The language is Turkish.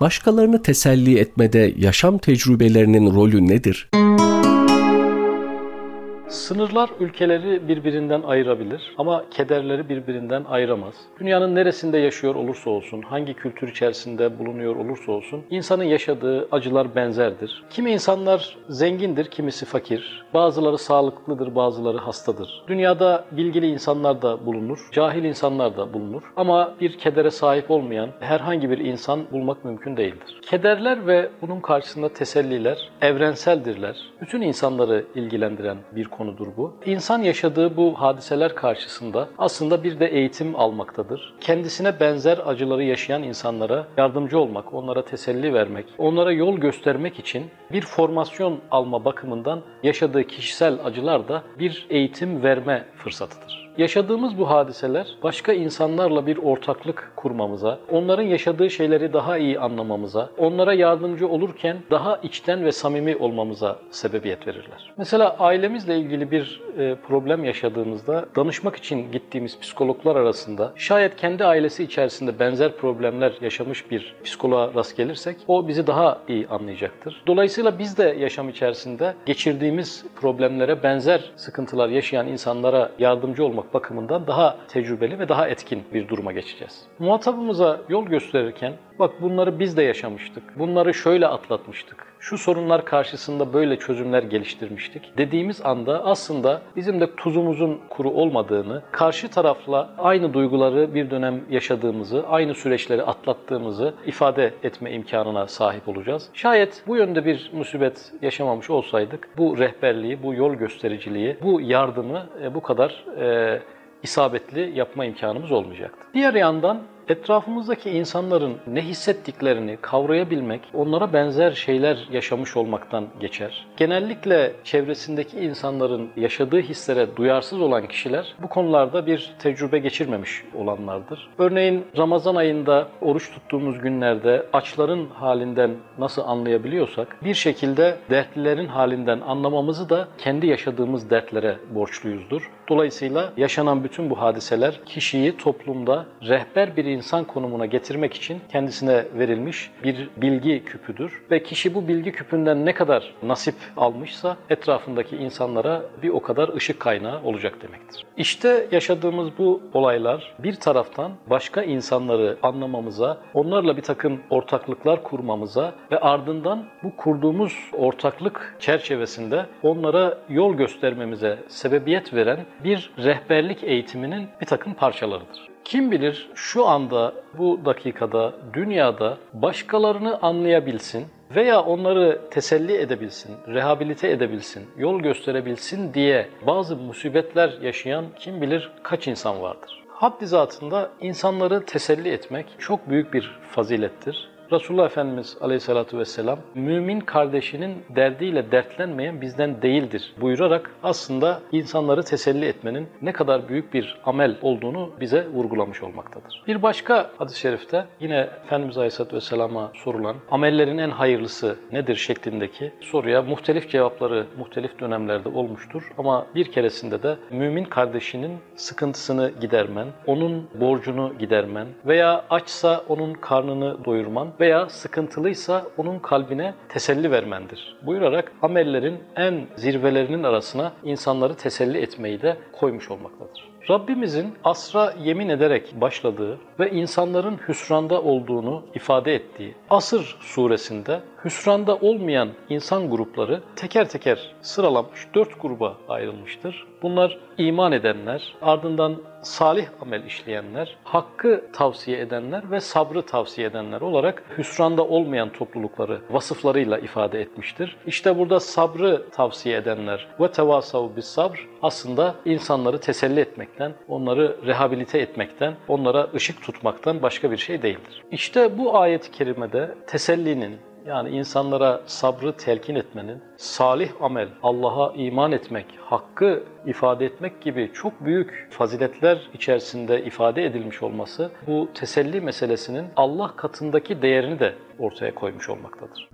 Başkalarını teselli etmede yaşam tecrübelerinin rolü nedir? Sınırlar ülkeleri birbirinden ayırabilir ama kederleri birbirinden ayıramaz. Dünyanın neresinde yaşıyor olursa olsun, hangi kültür içerisinde bulunuyor olursa olsun, insanın yaşadığı acılar benzerdir. Kimi insanlar zengindir, kimisi fakir. Bazıları sağlıklıdır, bazıları hastadır. Dünyada bilgili insanlar da bulunur, cahil insanlar da bulunur. Ama bir kedere sahip olmayan herhangi bir insan bulmak mümkün değildir. Kederler ve bunun karşısında teselliler evrenseldirler. Bütün insanları ilgilendiren bir konudur bu. İnsan yaşadığı bu hadiseler karşısında aslında bir de eğitim almaktadır. Kendisine benzer acıları yaşayan insanlara yardımcı olmak, onlara teselli vermek, onlara yol göstermek için bir formasyon alma bakımından yaşadığı kişisel acılar da bir eğitim verme fırsatıdır. Yaşadığımız bu hadiseler başka insanlarla bir ortaklık kurmamıza, onların yaşadığı şeyleri daha iyi anlamamıza, onlara yardımcı olurken daha içten ve samimi olmamıza sebebiyet verirler. Mesela ailemizle ilgili bir e, problem yaşadığımızda danışmak için gittiğimiz psikologlar arasında şayet kendi ailesi içerisinde benzer problemler yaşamış bir psikoloğa rast gelirsek o bizi daha iyi anlayacaktır. Dolayısıyla biz de yaşam içerisinde geçirdiğimiz problemlere benzer sıkıntılar yaşayan insanlara yardımcı olmak bakımından daha tecrübeli ve daha etkin bir duruma geçeceğiz. Muhatabımıza yol gösterirken bak bunları biz de yaşamıştık, bunları şöyle atlatmıştık, şu sorunlar karşısında böyle çözümler geliştirmiştik dediğimiz anda aslında bizim de tuzumuzun kuru olmadığını, karşı tarafla aynı duyguları bir dönem yaşadığımızı, aynı süreçleri atlattığımızı ifade etme imkanına sahip olacağız. Şayet bu yönde bir musibet yaşamamış olsaydık bu rehberliği, bu yol göstericiliği, bu yardımı e, bu kadar e, isabetli yapma imkanımız olmayacaktı. Diğer yandan etrafımızdaki insanların ne hissettiklerini kavrayabilmek, onlara benzer şeyler yaşamış olmaktan geçer. Genellikle çevresindeki insanların yaşadığı hislere duyarsız olan kişiler bu konularda bir tecrübe geçirmemiş olanlardır. Örneğin Ramazan ayında oruç tuttuğumuz günlerde açların halinden nasıl anlayabiliyorsak bir şekilde dertlilerin halinden anlamamızı da kendi yaşadığımız dertlere borçluyuzdur. Dolayısıyla yaşanan bütün bu hadiseler kişiyi toplumda rehber bir insan konumuna getirmek için kendisine verilmiş bir bilgi küpüdür. Ve kişi bu bilgi küpünden ne kadar nasip almışsa etrafındaki insanlara bir o kadar ışık kaynağı olacak demektir. İşte yaşadığımız bu olaylar bir taraftan başka insanları anlamamıza, onlarla bir takım ortaklıklar kurmamıza ve ardından bu kurduğumuz ortaklık çerçevesinde onlara yol göstermemize sebebiyet veren bir rehberlik eğitiminin bir takım parçalarıdır. Kim bilir şu anda, bu dakikada, dünyada başkalarını anlayabilsin veya onları teselli edebilsin, rehabilite edebilsin, yol gösterebilsin diye bazı musibetler yaşayan kim bilir kaç insan vardır. Haddi zatında insanları teselli etmek çok büyük bir fazilettir. Resulullah Efendimiz Aleyhisselatü Vesselam mümin kardeşinin derdiyle dertlenmeyen bizden değildir buyurarak aslında insanları teselli etmenin ne kadar büyük bir amel olduğunu bize vurgulamış olmaktadır. Bir başka hadis-i şerifte yine Efendimiz Aleyhisselatü Vesselam'a sorulan amellerin en hayırlısı nedir şeklindeki soruya muhtelif cevapları muhtelif dönemlerde olmuştur. Ama bir keresinde de mümin kardeşinin sıkıntısını gidermen, onun borcunu gidermen veya açsa onun karnını doyurman veya sıkıntılıysa onun kalbine teselli vermendir. Buyurarak amellerin en zirvelerinin arasına insanları teselli etmeyi de koymuş olmaktadır. Rabbimizin asra yemin ederek başladığı ve insanların hüsranda olduğunu ifade ettiği Asır suresinde hüsranda olmayan insan grupları teker teker sıralanmış dört gruba ayrılmıştır. Bunlar iman edenler, ardından salih amel işleyenler, hakkı tavsiye edenler ve sabrı tavsiye edenler olarak hüsranda olmayan toplulukları vasıflarıyla ifade etmiştir. İşte burada sabrı tavsiye edenler ve tevasav bis sabr aslında insanları teselli etmekten, onları rehabilite etmekten, onlara ışık tutmaktan başka bir şey değildir. İşte bu ayet-i kerimede tesellinin, yani insanlara sabrı telkin etmenin, salih amel, Allah'a iman etmek, hakkı ifade etmek gibi çok büyük faziletler içerisinde ifade edilmiş olması bu teselli meselesinin Allah katındaki değerini de ortaya koymuş olmaktadır.